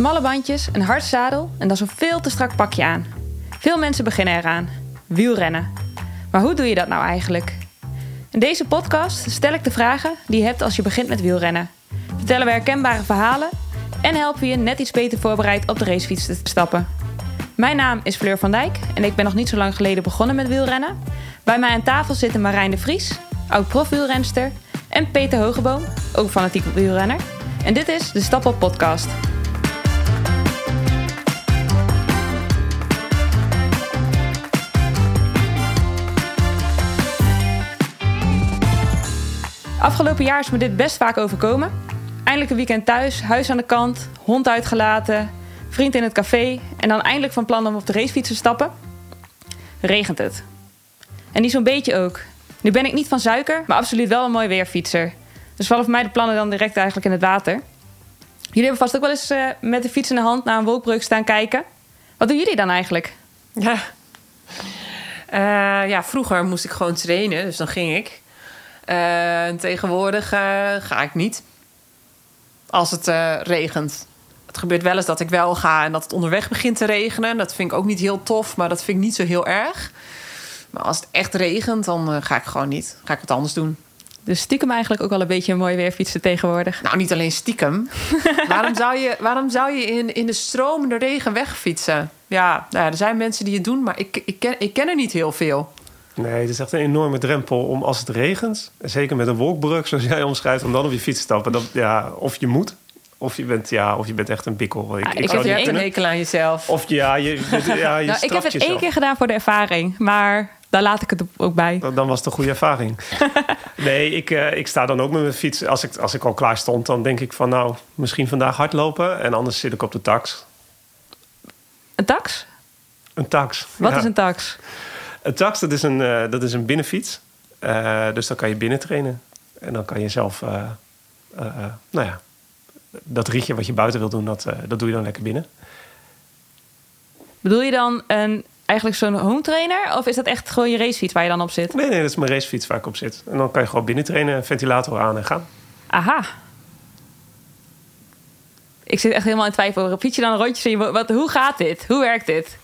Smalle bandjes, een hard zadel en dan zo'n veel te strak pakje aan. Veel mensen beginnen eraan. Wielrennen. Maar hoe doe je dat nou eigenlijk? In deze podcast stel ik de vragen die je hebt als je begint met wielrennen. Vertellen we herkenbare verhalen en helpen je net iets beter voorbereid op de racefiets te stappen. Mijn naam is Fleur van Dijk en ik ben nog niet zo lang geleden begonnen met wielrennen. Bij mij aan tafel zitten Marijn de Vries, oud-profwielrenster, en Peter Hogeboom, ook fanatiek wielrenner. En dit is de Stap op podcast. Afgelopen jaar is me dit best vaak overkomen. Eindelijk een weekend thuis, huis aan de kant, hond uitgelaten, vriend in het café en dan eindelijk van plan om op de racefiets te stappen. Regent het. En niet zo'n beetje ook. Nu ben ik niet van suiker, maar absoluut wel een mooi weerfietser. Dus vallen voor mij de plannen dan direct eigenlijk in het water. Jullie hebben vast ook wel eens uh, met de fiets in de hand naar een wolkbreuk staan kijken. Wat doen jullie dan eigenlijk? Ja. Uh, ja, vroeger moest ik gewoon trainen, dus dan ging ik. Uh, tegenwoordig ga ik niet. Als het regent. Het gebeurt wel eens dat ik wel ga en dat het onderweg begint te regenen. Dat vind ik ook niet heel tof, maar dat vind ik niet zo heel erg. Maar als het echt regent, dan ga ik gewoon niet. Ga ik wat anders doen. Dus stiekem eigenlijk ook wel een beetje een mooi weer fietsen tegenwoordig. Nou, niet alleen stiekem. waarom zou je, waarom zou je in, in de stromende regen wegfietsen? Ja, nou ja, er zijn mensen die het doen, maar ik, ik, ken, ik ken er niet heel veel. Nee, het is echt een enorme drempel om als het regent, zeker met een wolkbrug zoals jij omschrijft, om dan op je fiets te stappen. Dat, ja, of je moet, of je bent, ja, of je bent echt een bikkel. Ik, ah, ik, ik heb één hekel aan jezelf. Of ja, je, ja, je nou, Ik heb het één keer gedaan voor de ervaring, maar daar laat ik het ook bij. Dan, dan was het een goede ervaring. nee, ik, uh, ik sta dan ook met mijn fiets. Als ik, als ik al klaar stond, dan denk ik van nou, misschien vandaag hardlopen. En anders zit ik op de tax. Een tax? Een tax. Wat is een tax? Een tax, dat is een, uh, dat is een binnenfiets. Uh, dus dan kan je binnen trainen. En dan kan je zelf, nou ja, dat rietje wat je buiten wil doen, dat, dat doe je dan lekker binnen. Bedoel je dan een eigenlijk zo'n home trainer? Of is dat echt gewoon je racefiets waar je dan op zit? Nee, nee, dat is mijn racefiets waar ik op zit. En dan kan je gewoon binnen trainen, ventilator aan en gaan. Aha. Ik zit echt helemaal in twijfel. Fiets je dan een rondje? Wat, hoe gaat dit? Hoe werkt dit?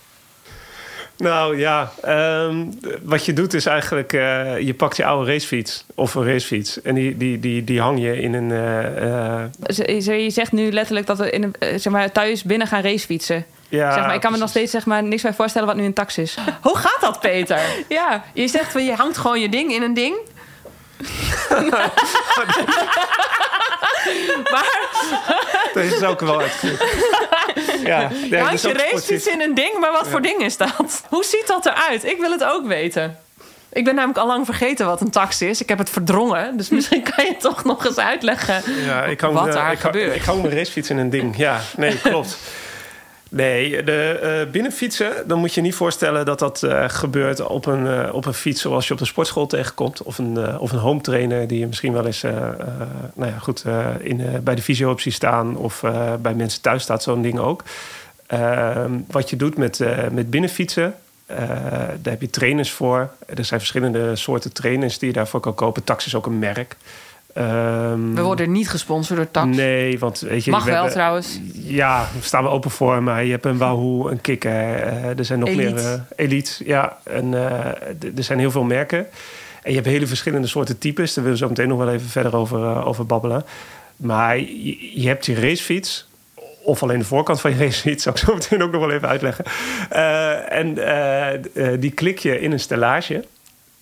Nou ja, um, wat je doet is eigenlijk... Uh, je pakt je oude racefiets of een racefiets... en die, die, die, die hang je in een... Uh, uh... Je zegt nu letterlijk dat we in een, zeg maar, thuis binnen gaan racefietsen. Ja, zeg maar, ik kan me nog steeds zeg maar, niks bij voorstellen wat nu een tax is. Hoe gaat dat, Peter? ja. Je zegt, je hangt gewoon je ding in een ding. maar... Deze is ook wel uitgevoerd. ja, hangt je racefiets in een ding, maar wat voor ding is dat? Hoe ziet dat eruit? Ik wil het ook weten. Ik ben namelijk al lang vergeten wat een tax is. Ik heb het verdrongen. Dus misschien kan je toch nog eens uitleggen ja, ik hang, wat daar ik, gebeurt. Ik hang mijn racefiets in een ding. Ja, nee, klopt. Nee, de uh, binnenfietsen, dan moet je niet voorstellen dat dat uh, gebeurt op een, uh, op een fiets zoals je op de sportschool tegenkomt. Of een, of een home trainer die je misschien wel eens nou ja, goed, in, bij de fysioopsie staan. Of bij mensen thuis staat zo'n ding ook. Ehm, wat je doet met, met binnenfietsen, daar heb je trainers voor. Er zijn verschillende soorten trainers die je daarvoor kan kopen. Tax is ook een merk. Um, we worden niet gesponsord door Tax. Nee, want weet je... Mag wel trouwens. Ja, daar staan we open voor. Maar je hebt een Wahoo, een Kikker. Uh, er zijn nog meer... Uh, Elite, ja. En, uh, er zijn heel veel merken. En je hebt hele verschillende soorten types. Daar willen we zo meteen nog wel even verder over, over babbelen. Maar je, je, hebt je racefiets. Of alleen de voorkant van je racefiets. Zal ik zo meteen ook nog wel even uitleggen. en die klik je in een stellage.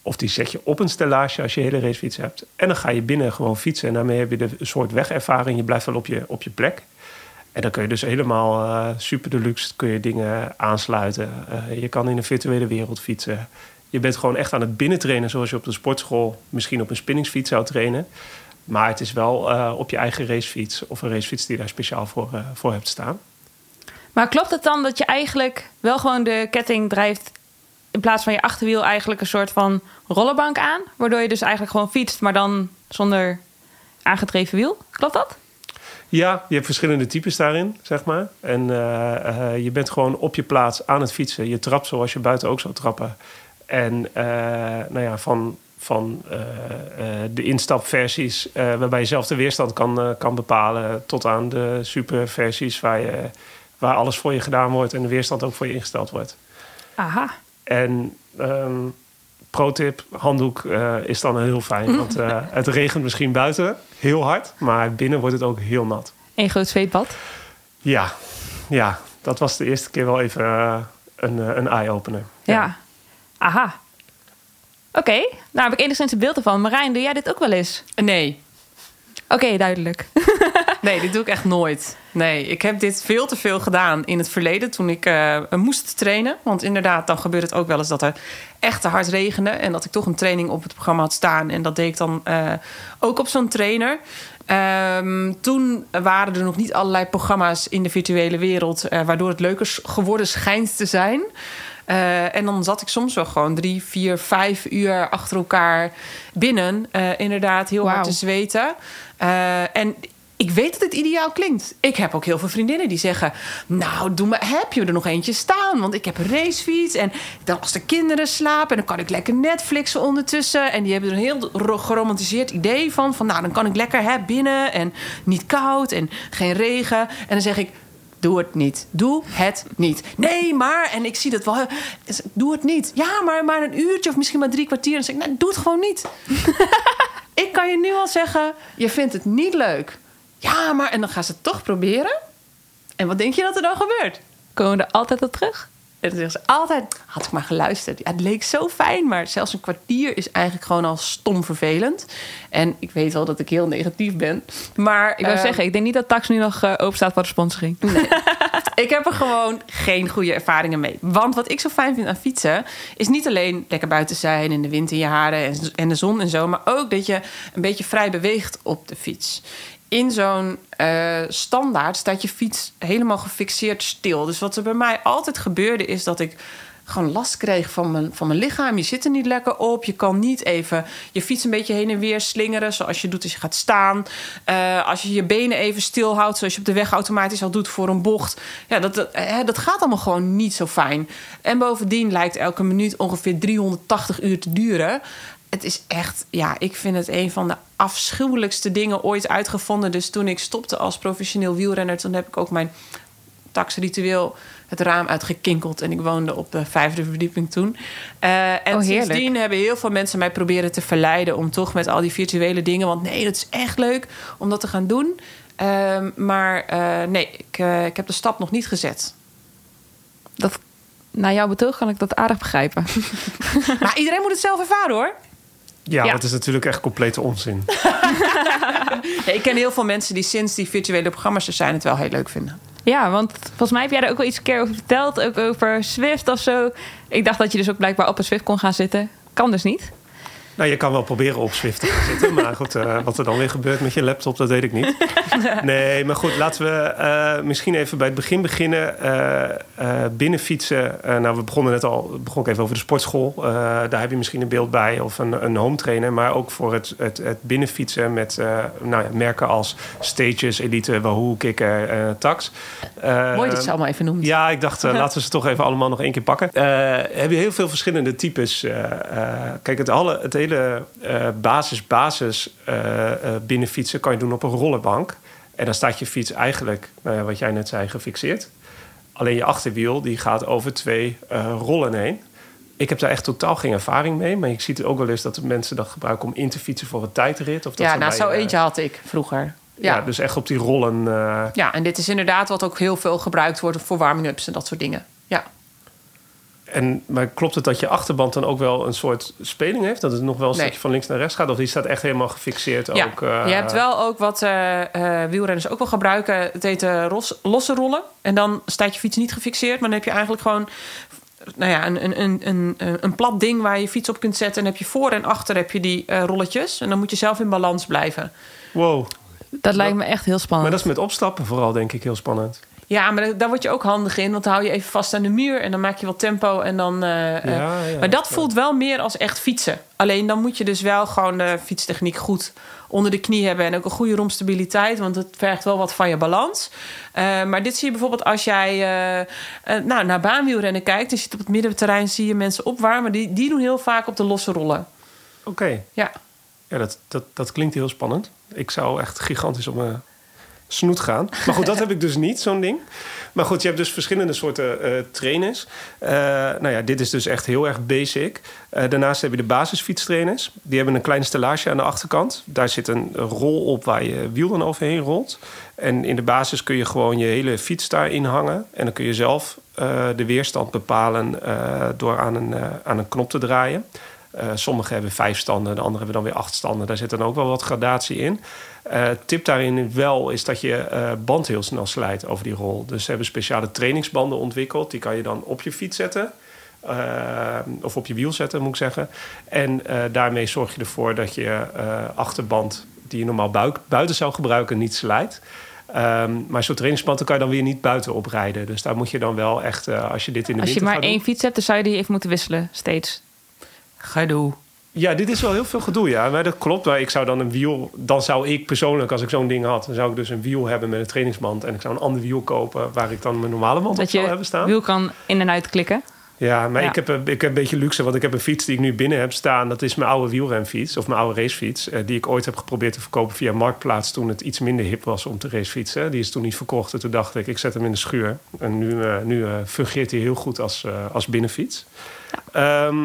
Of die zet je op een stellage als je hele racefiets hebt. En dan ga je binnen gewoon fietsen. En daarmee heb je de soort wegervaring. Je blijft wel op je, op je plek. En dan kun je dus helemaal uh, super deluxe kun je dingen aansluiten. Uh, je kan in een virtuele wereld fietsen. Je bent gewoon echt aan het binnentrainen zoals je op de sportschool misschien op een spinningsfiets zou trainen. Maar het is wel uh, op je eigen racefiets of een racefiets die daar speciaal voor, voor hebt staan. Maar klopt het dan dat je eigenlijk wel gewoon de ketting drijft in plaats van je achterwiel eigenlijk een soort van rollenbank aan. Waardoor je dus eigenlijk gewoon fietst, maar dan zonder aangedreven wiel. Klopt dat? Ja, je hebt verschillende types daarin, zeg maar. En uh, uh, je bent gewoon op je plaats aan het fietsen. Je trapt zoals je buiten ook zou trappen. En uh, nou ja, van van eh, eh, de instapversies, eh, waarbij je zelf de weerstand kan, eh, kan bepalen, tot aan de superversies waar, je, waar alles voor je gedaan wordt en de weerstand ook voor je ingesteld wordt. Aha. En ehm pro-tip, handdoek eh, is dan heel fijn. Want eh, het regent misschien buiten heel hard, maar binnen wordt het ook heel nat. Een groot zweetbad. Ja, ja dat was de eerste keer wel even eh, een, een eye-opener. Ja. Aha. Oké, nou heb ik enigszins een beeld ervan. Marijn, doe jij dit ook wel eens? Nee, Oké, duidelijk. nee, dit doe ik echt nooit. Nee, ik heb dit veel te veel gedaan in het verleden toen ik eh, moest trainen. Want inderdaad, dan gebeurt het ook wel eens dat er echt te hard regende. En dat ik toch een training op het programma had staan. En dat deed ik dan eh, ook op zo'n trainer. Ehm, toen waren er nog niet allerlei programma's in de virtuele wereld... eh, waardoor het leuker geworden schijnt te zijn... Eh, en dan zat ik soms wel gewoon drie, vier, vijf uur achter elkaar binnen. eh, inderdaad, heel hard te zweten. Eh, en ik weet dat het ideaal klinkt. Ik heb ook heel veel vriendinnen die zeggen... nou, doe me, heb je er nog eentje staan? Want ik heb een racefiets. En dan als de kinderen slapen... dan kan ik lekker Netflixen ondertussen. En die hebben er een heel ro- geromantiseerd idee van... van nou, dan kan ik lekker hè, binnen en niet koud en geen regen. En dan zeg ik... Doe het niet. Doe het niet. Nee, maar, en ik zie dat wel. Dus Doe het niet. Ja, maar, maar een uurtje of misschien maar drie kwartier. En dan zeg ik, nee, doe het gewoon niet. ik kan je nu al zeggen, je vindt het niet leuk. Ja, maar, en dan gaan ze het toch proberen. En wat denk je dat er dan gebeurt? Komen we er altijd op terug? En dan zeggen ze altijd, had ik maar geluisterd. Ja, het leek zo fijn, maar zelfs een kwartier is eigenlijk gewoon al stom vervelend. En ik weet wel dat ik heel negatief ben. Maar Ik wou eh, zeggen, ik denk niet dat Tax nu nog eh, open staat voor de sponsoring. ik heb er gewoon geen goede ervaringen mee. Want wat ik zo fijn vind aan fietsen... is niet alleen lekker buiten zijn... in de wind in je haren en, en de zon en zo... maar ook dat je een beetje vrij beweegt op de fiets. In zo'n eh, standaard staat je fiets helemaal gefixeerd stil. Dus wat er bij mij altijd gebeurde... is dat ik gewoon last kreeg van mijn, van mijn lichaam. Je zit er niet lekker op. Je kan niet even je fiets een beetje heen en weer slingeren... zoals je doet als je gaat staan. Eh, als je je benen even stilhoudt... zoals je op de weg automatisch al doet voor een bocht. Ja, dat, dat, dat gaat allemaal gewoon niet zo fijn. En bovendien lijkt elke minuut ongeveer 380 uur te duren... Het is echt, ja, ik vind het een van de afschuwelijkste dingen ooit uitgevonden. Dus toen ik stopte als professioneel wielrenner, toen heb ik ook mijn taxritueel het raam uitgekinkeld. En ik woonde op de vijfde verdieping toen. Eh, en Oh, sindsdien hebben heel veel mensen mij proberen te verleiden... om toch met al die virtuele dingen... want nee, dat is echt leuk om dat te gaan doen. Ehm, maar eh, nee, ik, eh, ik heb de stap nog niet gezet. Dat, na jouw betoog kan ik dat aardig begrijpen. Maar iedereen moet het zelf ervaren, hoor. Ja, Ja. dat is natuurlijk echt complete onzin. Ja, ik ken heel veel mensen die sinds die virtuele programma's er zijn... het wel heel leuk vinden. Ja, want volgens mij heb jij er ook wel iets een keer over verteld. Ook over Swift of zo. Ik dacht dat je dus ook blijkbaar op een Swift kon gaan zitten. Kan dus niet. Nou, je kan wel proberen op Swift te gaan zitten. Maar goed, eh, wat er dan weer gebeurt met je laptop, dat weet ik niet. Nee, maar goed, laten we eh, misschien even bij het begin beginnen. Eh binnenfietsen. Nou, we begonnen net al, begon ik even over de sportschool. Daar heb je misschien een beeld bij of een, een home trainer. Maar ook voor het, het, het binnenfietsen met nou ja, merken als Stages, Elite, Wahoo, Kikker, Tax. Mooi dat je ze allemaal even noemt. ja, ik dacht, laten we ze toch even allemaal nog één keer pakken. Heb je heel veel verschillende types. kijk, het, alle, het hele eh, basis, basis eh, eh, binnenfietsen kan je doen op een rollenbank. En dan staat je fiets eigenlijk, nou ja, wat jij net zei, gefixeerd. Alleen je achterwiel die gaat over twee eh, rollen heen. Ik heb daar echt totaal geen ervaring mee. Maar ik zie het ook wel eens dat mensen dat gebruiken om in te fietsen voor een tijdrit. Of dat Ja, nou, zo eh, eentje had ik vroeger. Ja. Ja. dus echt op die rollen. eh, Ja, en dit is inderdaad wat ook heel veel gebruikt wordt voor warming-ups en dat soort dingen. Ja. En, maar klopt het dat je achterband dan ook wel een soort speling heeft? Dat het nog wel een Nee. stukje van links naar rechts gaat? Of die staat echt helemaal gefixeerd ja. ook? eh, je hebt wel ook wat eh, eh, wielrenners ook wel gebruiken. Het heet losse rollen. En dan staat je fiets niet gefixeerd, maar dan heb je eigenlijk gewoon nou ja, een, een, een, een, een plat ding waar je je fiets op kunt zetten. En dan heb je voor en achter heb je die rolletjes. En dan moet je zelf in balans blijven. Wow. Dat lijkt me echt heel Maar spannend. dat is met opstappen vooral denk ik heel spannend. Ja, maar daar- word je ook handig in. Want dan hou je even vast aan de muur en dan maak je wat tempo. En dan, eh, eh, Ja, ja, maar dat voelt wel meer als echt fietsen. Alleen dan moet je dus wel gewoon de fietstechniek goed onder de knie hebben. En ook een goede romstabiliteit. Want het vergt wel wat van je balans. Eh, maar dit zie je bijvoorbeeld als jij eh, nou, naar baanwielrennen kijkt. Je ziet op het middenterrein zie je mensen opwarmen. Die, die doen heel vaak op de losse rollen. Oké. Ja. Ja, dat, dat, dat klinkt heel spannend. Ik zou echt gigantisch op mijn snoet gaan. Maar goed, dat heb ik dus niet, zo'n ding. Maar goed, je hebt dus verschillende soorten eh, trainers. Eh, nou ja, dit is dus echt heel erg basic. Eh, daarnaast heb je de basisfietstrainers. Die hebben een klein stellage aan de achterkant. Daar zit een rol op waar je wiel dan overheen rolt. En in de basis kun je gewoon je hele fiets daarin hangen. En dan kun je zelf de weerstand bepalen door aan een, aan een knop te draaien. Uh, sommige hebben vijf standen, de andere hebben dan weer acht standen. Daar zit dan ook wel wat gradatie in. Uh, tip daarin wel is dat je uh, band heel snel slijt over die rol. Dus ze hebben speciale trainingsbanden ontwikkeld. Die kan je dan op je fiets zetten. of op je wiel zetten, moet ik zeggen. En daarmee zorg je ervoor dat je achterband, die je normaal buiten zou gebruiken, niet slijt. Um, maar zo'n trainingsband kan je dan weer niet buiten oprijden. Dus daar moet je dan wel echt, als je dit in de Als je maar één fiets hebt, dan zou je die even moeten wisselen steeds. Gedoe. Ja, dit is wel heel veel gedoe, ja. Maar dat klopt. Maar ik zou dan een wiel... Dan zou ik persoonlijk, als ik zo'n ding had... dan zou ik dus een wiel hebben met een trainingsband... en ik zou een ander wiel kopen... waar ik dan mijn normale band op zou hebben staan. Dat je wiel kan in en uit klikken. Ja, maar Ik, heb, ik heb een beetje luxe, want ik heb een fiets die ik nu binnen heb staan. Dat is mijn oude wielrenfiets, of mijn oude racefiets. Eh, die ik ooit heb geprobeerd te verkopen via Marktplaats... toen het iets minder hip was om te racefietsen. Die is toen niet verkocht. En toen dacht ik, ik zet hem in de schuur. En nu, uh, nu uh, fungeert hij heel goed als, als binnenfiets. Ja. Ehm,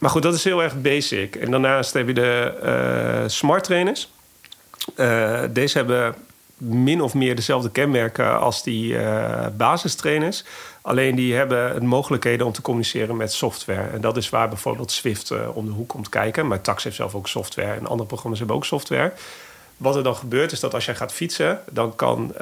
maar goed, dat is heel erg basic. En daarnaast heb je de uh, smart trainers. Uh, deze hebben min of meer dezelfde kenmerken als die uh, basistrainers. Alleen die hebben mogelijkheden om te communiceren met software. En dat is waar bijvoorbeeld Swift om de hoek komt kijken. Maar Tax heeft zelf ook software en andere programma's hebben ook software. Wat er dan gebeurt is dat als jij gaat fietsen, dan kan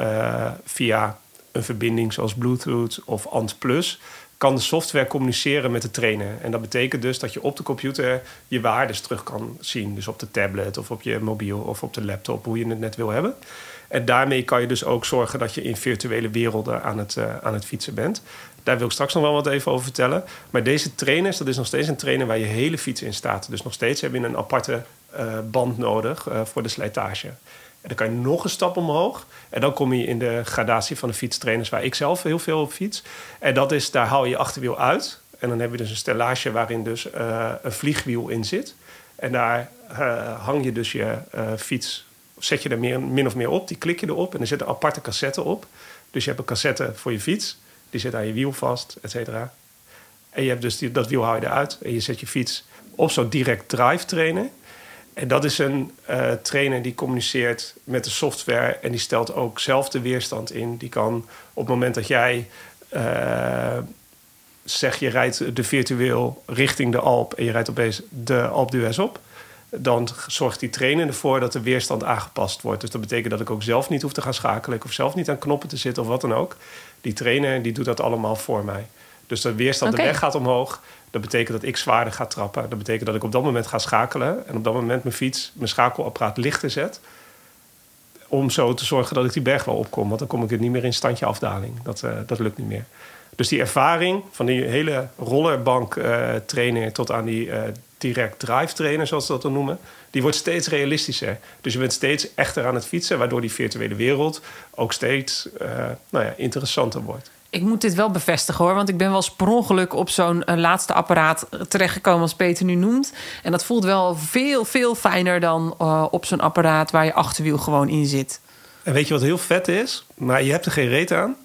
via een verbinding zoals Bluetooth of ANT Plus kan de software communiceren met de trainer. En dat betekent dus dat je op de computer je waardes terug kan zien. Dus op de tablet of op je mobiel of op de laptop, hoe je het net wil hebben. En daarmee kan je dus ook zorgen dat je in virtuele werelden aan het, uh, aan het fietsen bent. Daar wil ik straks nog wel wat even over vertellen. Maar deze trainers, dat is nog steeds een trainer waar je hele fiets in staat. Dus nog steeds heb je een aparte uh, band nodig uh, voor de slijtage. Dan kan je nog een stap omhoog. En dan kom je in de gradatie van de fietstrainers, waar ik zelf heel veel op fiets. En dat is, daar haal je je achterwiel uit. En dan heb je dus een stellage waarin dus uh, een vliegwiel in zit. En daar uh, hang je dus je uh, fiets, zet je er meer, min of meer op. Die klik je erop en er zit een aparte cassette op. Dus je hebt een cassette voor je fiets. Die zit aan je wiel vast, et cetera. En je hebt dus die, dat wiel haal je eruit. En je zet je fiets op zo'n direct drive trainer. En dat is een uh, trainer die communiceert met de software en die stelt ook zelf de weerstand in. Die kan op het moment dat jij uh, zeg je rijdt de virtueel richting de Alp en je rijdt opeens de Alp d'Huez op, dan zorgt die trainer ervoor dat de weerstand aangepast wordt. Dus dat betekent dat ik ook zelf niet hoef te gaan schakelen, ik hoef zelf niet aan knoppen te zitten of wat dan ook. Die trainer die doet dat allemaal voor mij. Dus de weerstand, okay. de weg gaat omhoog. Dat betekent dat ik zwaarder ga trappen. Dat betekent dat ik op dat moment ga schakelen. En op dat moment mijn fiets, mijn schakelapparaat lichter zet. Om zo te zorgen dat ik die berg wel opkom. Want dan kom ik het niet meer in standje afdaling. Dat, uh, dat lukt niet meer. Dus die ervaring van die hele rollerbank uh, trainer tot aan die uh, direct drive trainer, zoals ze dat dan noemen, die wordt steeds realistischer. Dus je bent steeds echter aan het fietsen, waardoor die virtuele wereld ook steeds nou ja, interessanter wordt. Ik moet dit wel bevestigen hoor, want ik ben wel eens per ongeluk op zo'n uh, laatste apparaat terechtgekomen als Peter nu noemt. En dat voelt wel veel, veel fijner dan uh, op zo'n apparaat waar je achterwiel gewoon in zit. En weet je wat heel vet is? Maar je hebt er geen reet aan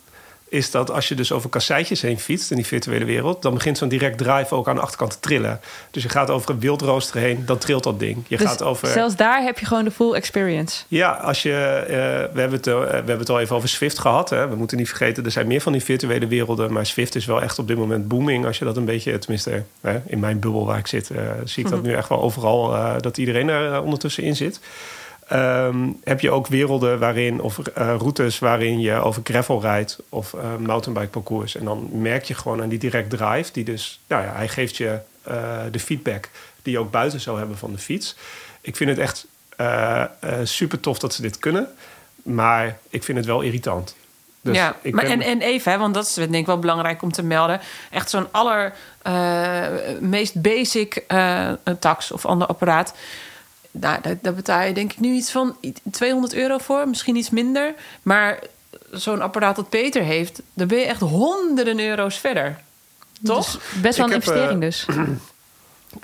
is dat als je dus over kasseitjes heen fietst in die virtuele wereld, dan begint zo'n direct drive ook aan de achterkant te trillen. Dus je gaat over een wildrooster heen, dan trilt dat ding. Je dus gaat over... Zelfs daar heb je gewoon de full experience. Ja, als je, uh, we, hebben het, uh, we hebben het al even over Swift gehad. Hè. We moeten niet vergeten, er zijn meer van die virtuele werelden, maar Swift is wel echt op dit moment booming. Als je dat een beetje, tenminste in mijn bubbel waar ik zit, uh, zie ik dat nu echt wel overal, dat iedereen er ondertussen in zit. Um, heb je ook werelden waarin, of uh, routes waarin je over gravel rijdt of uh, mountainbike parcours. En dan merk je gewoon aan die direct drive, die dus, nou ja, hij geeft je uh, de feedback die je ook buiten zou hebben van de fiets. Ik vind het echt super tof dat ze dit kunnen, maar ik vind het wel irritant. Dus ja, ik maar en, en even, hè, want dat is denk ik wel belangrijk om te melden. Echt zo'n aller meest basic tax of ander apparaat nou, daar, daar, betaal je denk ik nu iets van 200 euro voor, misschien iets minder. Maar zo'n apparaat dat Peter heeft, daar ben je echt honderden euro's verder. Toch? Dus best wel een investering heb, dus.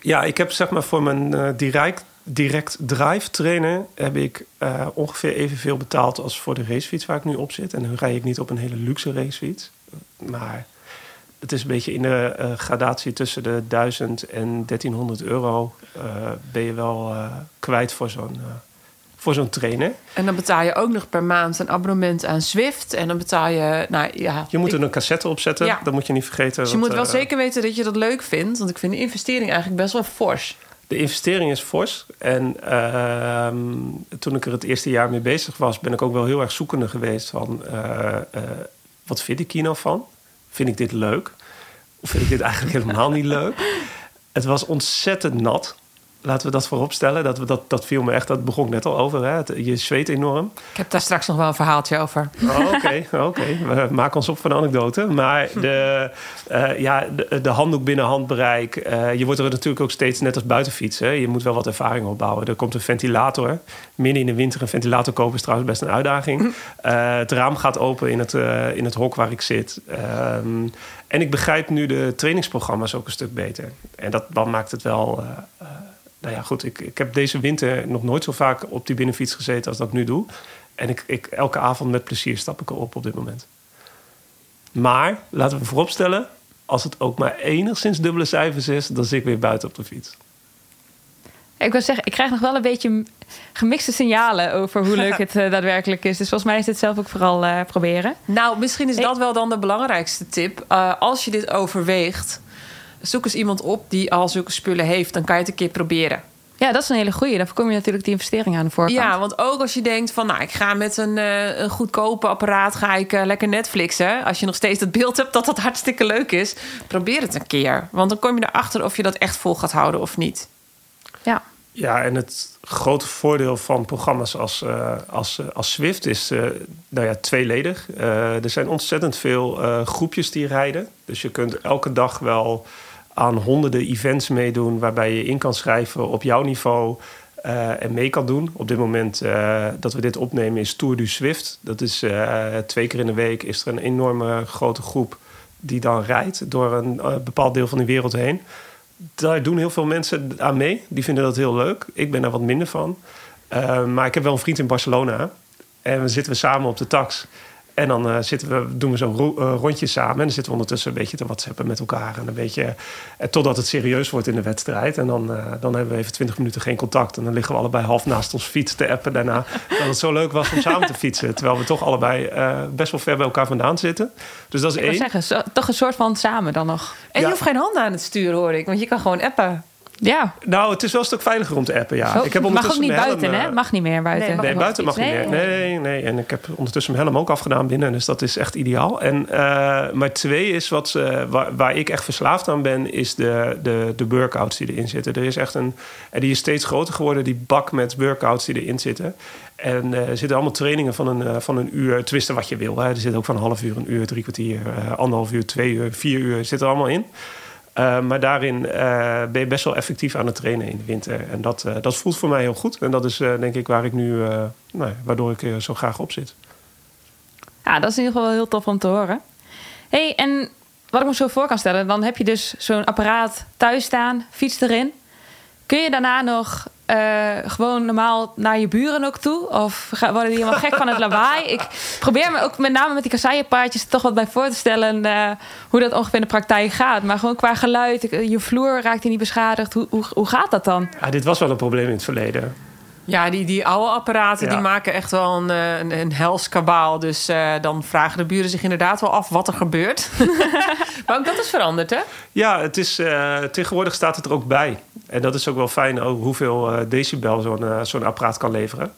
Ja, ik heb zeg maar voor mijn eh, direct, direct drive trainer... heb ik eh, ongeveer evenveel betaald als voor de racefiets waar ik nu op zit. En dan rij ik niet op een hele luxe racefiets. Maar het is een beetje in de eh, gradatie tussen de 1000 en 1300 euro... eh, ben je wel eh, kwijt voor zo'n voor zo'n trainer. En dan betaal je ook nog per maand een abonnement aan Zwift. En dan betaal je, nou ja... Je moet ik- er een cassette op zetten, Ja. dat moet je niet vergeten. dus je want, moet wel zeker weten dat je dat leuk vindt. Want ik vind de investering eigenlijk best wel fors. De investering is fors. En ehm, toen ik er het eerste jaar mee bezig was, ben ik ook wel heel erg zoekende geweest van wat vind ik hier nou van? Vind ik dit leuk? Of vind ik dit eigenlijk helemaal niet leuk? Het was ontzettend nat. Laten we dat voorop stellen. Dat, we- dat, dat viel me echt, dat begon ik net al over. Hè? Het- Je zweet enorm. Ik heb daar straks nog wel een verhaaltje over. Oh, Oké, oké. We maken ons op van anekdoten. Maar de, eh, ja, de, de handdoek binnen handbereik. eh, je wordt er natuurlijk ook steeds net als buitenfietsen. Je moet wel wat ervaring opbouwen. Er komt een ventilator. Midden in de winter een ventilator kopen is trouwens best een uitdaging. Eh, het raam gaat open in het, in het hok waar ik zit. Ehm, en ik begrijp nu de trainingsprogramma's ook een stuk beter. En dat dan maakt het wel... eh, eh, nou ja, goed. Ik, ik heb deze winter nog nooit zo vaak op die binnenfiets gezeten als dat ik nu doe. En ik, ik, elke avond met plezier stap ik erop op dit moment. Maar, laten we vooropstellen... als het ook maar enigszins dubbele cijfers is... dan zit ik weer buiten op de fiets. Ik wil zeggen, ik krijg nog wel een beetje gemixte signalen over hoe leuk het eh, daadwerkelijk is. Dus volgens mij is dit zelf ook vooral eh, proberen. Nou, misschien is Hey. dat wel dan de belangrijkste tip. Uh, als je dit overweegt, zoek eens iemand op die al zulke spullen heeft. Dan kan je het een keer proberen. Ja, dat is een hele goeie. Dan voorkom je natuurlijk die investering aan de voorkant. Ja, want ook als je denkt van, nou, ik ga met een, eh, een goedkope apparaat ga ik eh, lekker Netflixen. Als je nog steeds dat beeld hebt dat dat hartstikke leuk is, probeer het een keer. Want dan kom je erachter of je dat echt vol gaat houden of niet. ja. Ja, en het grote voordeel van programma's als, eh, als, als Swift is eh, nou ja, tweeledig. Eh, er zijn ontzettend veel eh, groepjes die rijden. Dus je kunt elke dag wel aan honderden events meedoen... waarbij je in kan schrijven op jouw niveau eh, en mee kan doen. Op dit moment eh, dat we dit opnemen is Tour du Swift. Dat is eh, twee keer in de week is er een enorme grote groep... die dan rijdt door een bepaald deel van de wereld heen daar doen heel veel mensen aan mee. Die vinden dat heel leuk. Ik ben daar wat minder van. Maar ik heb wel een vriend in Barcelona. En we zitten we samen op de tax. En dan uh, zitten we, doen we zo'n ro- uh, rondje samen. En dan zitten we ondertussen een beetje te whatsappen met elkaar. En een beetje, uh, totdat het serieus wordt in de wedstrijd. En dan, dan hebben we even twintig minuten geen contact. En dan liggen we allebei half naast ons fiets te appen daarna. dat het zo leuk was om samen te fietsen. Terwijl we toch allebei best wel ver bij elkaar vandaan zitten. Dus dat is ik één. zeggen, zo, toch een soort van samen dan nog. En Ja. je hoeft geen handen aan het sturen, hoor ik. Want je kan gewoon appen. Ja. Nou, het is wel een stuk veiliger om te appen, ja. Zo, ik heb mag ook ondertussen niet mijn helm, buiten, eh, hè? Mag niet meer buiten. Nee, mag Nee, buiten mag niet Nee. meer. Nee, nee. En ik heb ondertussen mijn helm ook afgedaan binnen. Dus dat is echt ideaal. En, eh, maar twee is wat, eh, waar, waar ik echt verslaafd aan ben... is de, de, de workouts die erin zitten. Er is echt een... En die is steeds groter geworden, die bak met workouts die erin zitten. En eh, er zitten allemaal trainingen van een, eh, van een uur. Twisten wat je wil. Hè. Er zit ook van een half uur, een uur, drie kwartier... eh, anderhalf uur, twee uur, vier uur. Zit er allemaal in. Uh, maar daarin uh, ben je best wel effectief aan het trainen in de winter. En dat, uh, dat voelt voor mij heel goed. En dat is denk ik waar ik nu, nou, waardoor ik zo graag op zit. Ja, dat is in ieder geval heel tof om te horen. hey, en wat ik me zo voor kan stellen, dan heb je dus zo'n apparaat thuis staan, fiets erin. Kun je daarna nog uh, gewoon normaal naar je buren ook toe? Of worden die helemaal gek van het lawaai? Ik probeer me ook met name met die kasseienpaardjes toch wat bij voor te stellen uh, hoe dat ongeveer in de praktijk gaat. Maar gewoon qua geluid, je vloer raakt die niet beschadigd. Hoe, hoe, hoe gaat dat dan? Ja, dit was wel een probleem in het verleden. Ja, die, die oude apparaten Ja. die maken echt wel een, eh, een, een hels kabaal. Dus uh, dan vragen de buren zich inderdaad wel af wat er gebeurt. maar ook dat is veranderd, hè? Ja, het is, uh, tegenwoordig staat het er ook bij. En dat is ook wel fijn over hoeveel uh, decibel zo'n uh, zo'n apparaat kan leveren.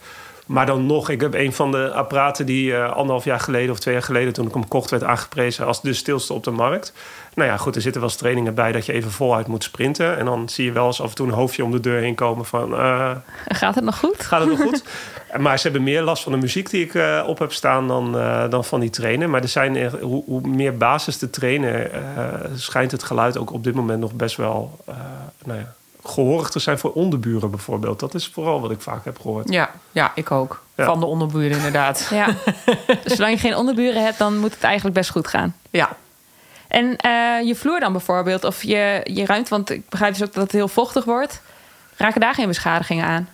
Maar dan nog, ik heb een van de apparaten die uh, anderhalf jaar geleden of twee jaar geleden, toen ik hem kocht, werd aangeprezen als de stilste op de markt. Nou ja, goed, er zitten wel eens trainingen bij dat je even voluit moet sprinten. En dan zie je wel eens af en toe een hoofdje om de deur heen komen van. Uh, gaat het nog goed? Gaat het nog goed? maar ze hebben meer last van de muziek die ik uh, op heb staan dan, dan van die trainen. Maar er zijn hoe, hoe, meer basis te trainen, schijnt het geluid ook op dit moment nog best wel. nou ja, gehoorig te zijn voor onderburen bijvoorbeeld. Dat is vooral wat ik vaak heb gehoord. Ja, ja ik ook. Ja. Van de onderburen inderdaad. Ja. dus zolang je geen onderburen hebt, dan moet het eigenlijk best goed gaan. Ja. En eh, je vloer dan bijvoorbeeld, of je, je ruimte, want ik begrijp dus ook dat het heel vochtig wordt. Raken daar geen beschadigingen aan?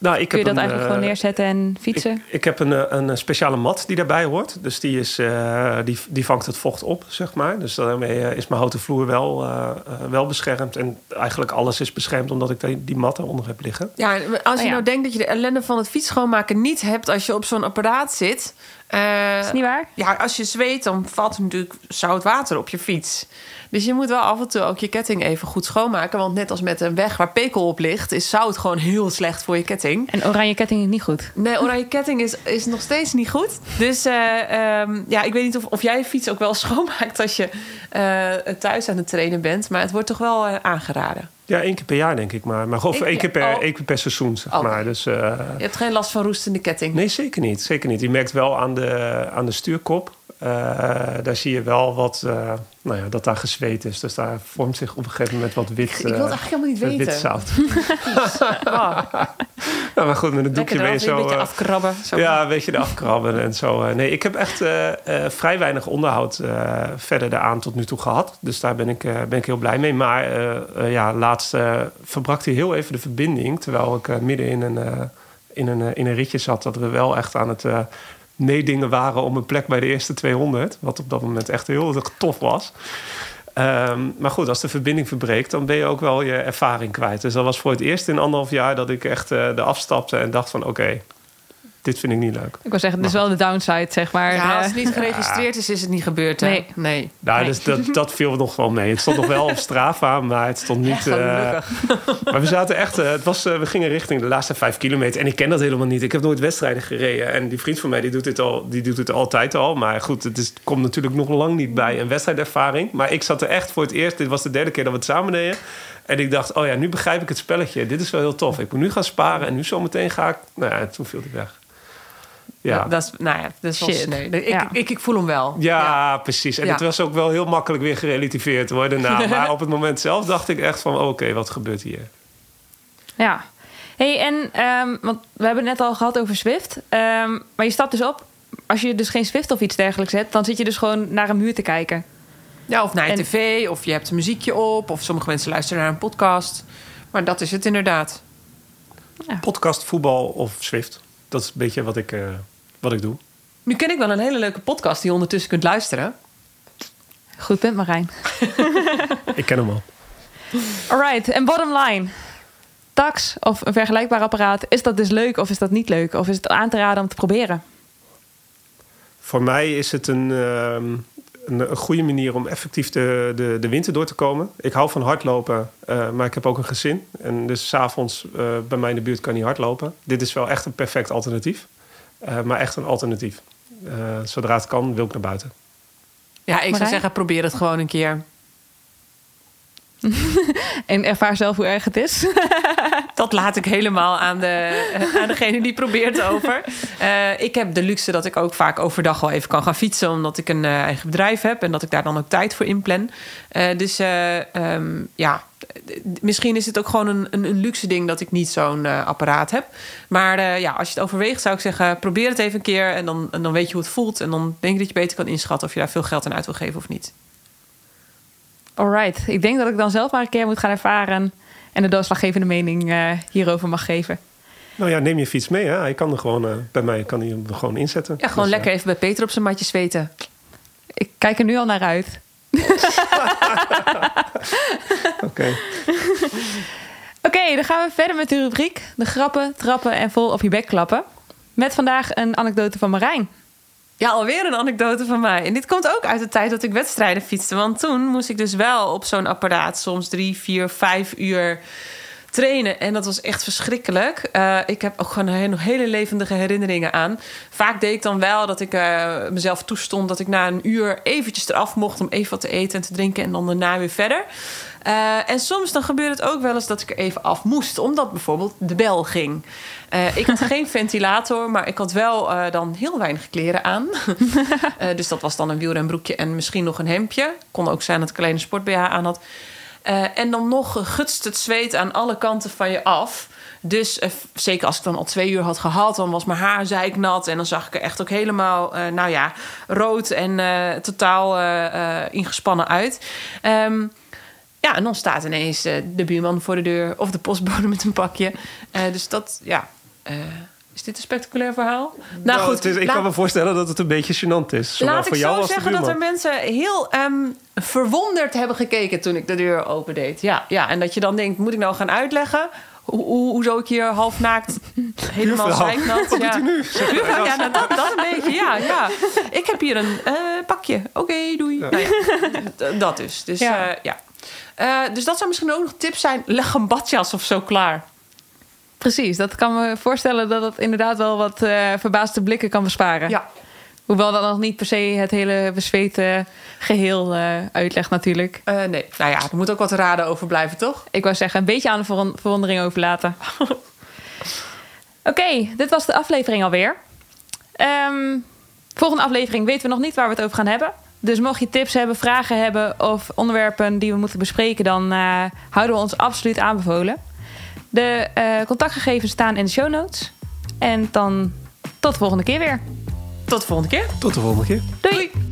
Nou, ik Kun je heb dat een, eigenlijk eh, gewoon neerzetten en fietsen? Ik, ik heb een, eh, een speciale mat die daarbij hoort. Dus die, is, eh, die, die vangt het vocht op, zeg maar. Dus daarmee eh, is mijn houten vloer wel, eh, eh, wel beschermd. En eigenlijk alles is beschermd omdat ik die, die mat eronder heb liggen. Ja, als je Oh ja. nou denkt dat je de ellende van het fiets schoonmaken niet hebt als je op zo'n apparaat zit. eh, Is niet waar? ja, als je zweet, dan valt er natuurlijk zout water op je fiets. Dus je moet wel af en toe ook je ketting even goed schoonmaken. Want net als met een weg waar pekel op ligt, is zout gewoon heel slecht voor je ketting. En oranje ketting is niet goed. Nee, oranje ketting is, is nog steeds niet goed. Dus eh, ehm, ja, ik weet niet of, of jij je fiets ook wel schoonmaakt als je eh, thuis aan het trainen bent. Maar het wordt toch wel eh, aangeraden. Ja, één keer per jaar denk ik maar. maar of één keer, per, oh. één keer per seizoen, zeg Oh. maar. Dus, eh, Je hebt geen last van roestende ketting. nee, zeker niet. Zeker niet. Je merkt wel aan de, aan de stuurkop. Eh, daar zie je wel wat, eh, nou ja, dat daar gezweet is. Dus daar vormt zich op een gegeven moment wat wit, Ik wil het eh, eigenlijk helemaal niet wit weten. zout. Oh, Ja, maar goed, met een doekje mee een zo... beetje eh, afkrabben. Zo. Ja, een beetje de afkrabben en zo. Nee, ik heb echt vrij weinig onderhoud verder daaraan tot nu toe gehad. Dus daar ben ik, ben ik heel blij mee. Maar ja, laatst verbrak hij heel even de verbinding. Terwijl ik midden in een, in, een, in een ritje zat. Dat we wel echt aan het eh meedingen waren om een plek bij de eerste 200. Wat op dat moment echt heel erg tof was. Ehm, maar goed, als de verbinding verbreekt, dan ben je ook wel je ervaring kwijt. Dus dat was voor het eerst in anderhalf jaar dat ik echt eh er afstapte en dacht van oké, dit vind ik niet leuk. Ik wil zeggen, het is wel de downside, zeg maar. Ja, als Eh, het niet geregistreerd is, is het niet gebeurd. Hè? Nee. nee. Nou, Nee. dus dat, dat viel nog wel mee. Het stond nog wel op Strava, maar het stond niet... eh, maar we zaten echt... eh, het was, eh, we gingen richting de laatste vijf kilometer. En ik ken dat helemaal niet. Ik heb nooit wedstrijden gereden. En die vriend van mij, die doet dit, al, die doet het altijd al. Maar goed, het is, komt natuurlijk nog lang niet bij een wedstrijdervaring. Maar ik zat er echt voor het eerst... Dit was de derde keer dat we het samen deden. En ik dacht, oh ja, nu begrijp ik het spelletje. Dit is wel heel tof. Ik moet nu gaan sparen. En nu zometeen ga ik... Nou ja, toen viel hij weg. Ja. Dat is, nou ja, dat is wel Shit. sneu. Ik, Ja. ik, ik, voel hem wel. Ja, precies. En Ja. het was ook wel heel makkelijk weer gerelativeerd worden. Nou, maar op het moment zelf dacht ik echt van... oké, wat gebeurt hier? Ja. hey, en ehm, want we hebben het net al gehad over Swift. Ehm, maar je stapt dus op. Als je dus geen Swift of iets dergelijks hebt, dan zit je dus gewoon naar een muur te kijken. Ja, of naar je En- tv, of je hebt een muziekje op, of sommige mensen luisteren naar een podcast. Maar dat is het inderdaad. Podcast, voetbal of Swift. Dat is een beetje wat ik, eh, wat ik doe. Nu ken ik wel een hele leuke podcast die je ondertussen kunt luisteren. Goed punt, Marijn. Ik ken hem al. Alright, en bottom line. Tax of een vergelijkbaar apparaat, is dat dus leuk of is dat niet leuk? Of is het aan te raden om te proberen? Voor mij is het een, ehm, een, een goede manier om effectief de, de, de winter door te komen. Ik hou van hardlopen, eh, maar ik heb ook een gezin. En dus s'avonds uh, bij mij in de buurt kan niet hardlopen. Dit is wel echt een perfect alternatief. Uh, maar echt een alternatief. Uh, zodra het kan, wil ik naar buiten. Ja, ik Marijn? zou zeggen, probeer het gewoon een keer. en ervaar zelf hoe erg het is. dat laat ik helemaal aan, de, aan degene die probeert over. Uh, ik heb de luxe dat ik ook vaak overdag wel even kan gaan fietsen, omdat ik een uh, eigen bedrijf heb en dat ik daar dan ook tijd voor inplan. Uh, dus um, ja, misschien is het ook gewoon een, een, een luxe ding dat ik niet zo'n apparaat heb. Maar ja, als je het overweegt, zou ik zeggen, probeer het even een keer en dan, en dan weet je hoe het voelt. En dan denk ik dat je beter kan inschatten of je daar veel geld aan uit wil geven of niet. Alright, ik denk dat ik dan zelf maar een keer moet gaan ervaren en de doorslaggevende mening uh, hierover mag geven. Nou ja, neem je fiets mee. Hè? Hij kan er gewoon, uh, bij mij kan hij hem er gewoon inzetten. Ja, gewoon dus, lekker uh, even bij Peter op zijn matje zweten. Ik kijk er nu al naar uit. Oké. Okay. Oké, okay, dan gaan we verder met de rubriek. De grappen, trappen en vol op je bek klappen. Met vandaag een anekdote van Marijn. Ja, alweer een anekdote van mij. En dit komt ook uit de tijd dat ik wedstrijden fietste. Want toen moest ik dus wel op zo'n apparaat soms drie, vier, vijf uur trainen. En dat was echt verschrikkelijk. Uh, ik heb ook gewoon nog hele levendige herinneringen aan. Vaak deed ik dan wel dat ik uh, mezelf toestond... dat ik na een uur eventjes eraf mocht om even wat te eten en te drinken... en dan daarna weer verder. Uh, en soms dan gebeurde het ook wel eens dat ik er even af moest... omdat bijvoorbeeld de bel ging. Uh, ik had geen ventilator, maar ik had wel uh, dan heel weinig kleren aan. dus dat was dan een wielrenbroekje en misschien nog een hemdje. Kon ook zijn dat ik alleen een sport BH aan had. en dan nog gutst het zweet aan alle kanten van je af... Dus eh, zeker als ik dan al twee uur had gehad, dan was mijn haar zeiknat. En dan zag ik er echt ook helemaal, eh, nou ja, rood en eh, totaal eh, eh, ingespannen uit. Ehm, ja, en dan staat ineens eh, de buurman voor de deur of de postbode met een pakje. Eh, dus dat, ja. eh, is dit een spectaculair verhaal? Nou, het is, ik laat- kan me voorstellen dat het een beetje gênant is. Laat voor ik jou zo zeggen dat er mensen heel ehm, verwonderd hebben gekeken toen ik de deur opendeed. Ja, ja, en dat je dan denkt, moet ik nou gaan uitleggen? Hoe, hoe, hoezo ik hier half naakt helemaal wat ja. doet u nu? Ja, nou, dat, dat een beetje, ja, ja. Ik heb hier een eh, pakje. Oké, doei. Nou ja, dat dus. Dus ja. Eh, dus dat zou misschien ook nog tips zijn. Leg een badjas of zo klaar. Precies, dat kan me voorstellen dat het inderdaad wel wat eh, verbaasde blikken kan besparen. Ja. Hoewel dat nog niet per se het hele bezweten geheel eh, uitlegt natuurlijk. Nee, nou ja, er moet ook wat raden over blijven, toch? Ik wou zeggen, een beetje aan de verwon- verwondering overlaten. Oké, dit was de aflevering alweer. Ehm, volgende aflevering weten we nog niet waar we het over gaan hebben. Dus mocht je tips hebben, vragen hebben of onderwerpen die we moeten bespreken... dan eh, houden we ons absoluut aanbevolen. De eh, contactgegevens staan in de show notes. En dan tot de volgende keer weer. Tot de volgende keer. Tot de volgende keer. Doei.